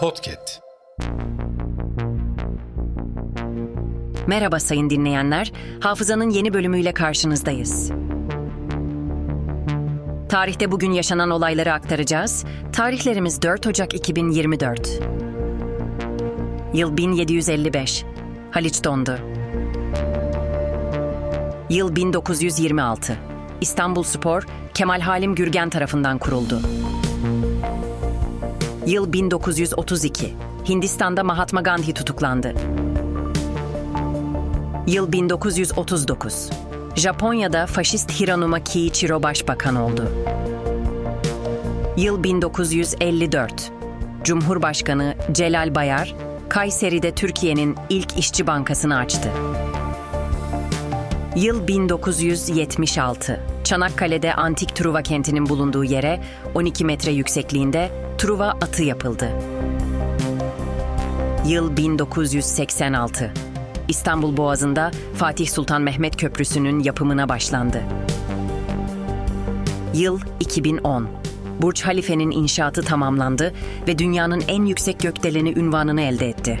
Podcast. Merhaba sayın dinleyenler. Hafızanın yeni bölümüyle karşınızdayız. Tarihte bugün yaşanan olayları aktaracağız. Tarihlerimiz 4 Ocak 2024. Yıl 1755. Haliç dondu. Yıl 1926. İstanbul Spor, Kemal Halim Gürgen tarafından kuruldu. Yıl 1932. Hindistan'da Mahatma Gandhi tutuklandı. Yıl 1939. Japonya'da faşist Hiranuma Kiichiro başbakan oldu. Yıl 1954. Cumhurbaşkanı Celal Bayar, Kayseri'de Türkiye'nin ilk işçi bankasını açtı. Yıl 1976. Çanakkale'de antik Truva kentinin bulunduğu yere 12 metre yüksekliğinde Truva atı yapıldı. Yıl 1986. İstanbul Boğazı'nda Fatih Sultan Mehmet Köprüsü'nün yapımına başlandı. Yıl 2010. Burç Halife'nin inşaatı tamamlandı ve dünyanın en yüksek gökdeleni ünvanını elde etti.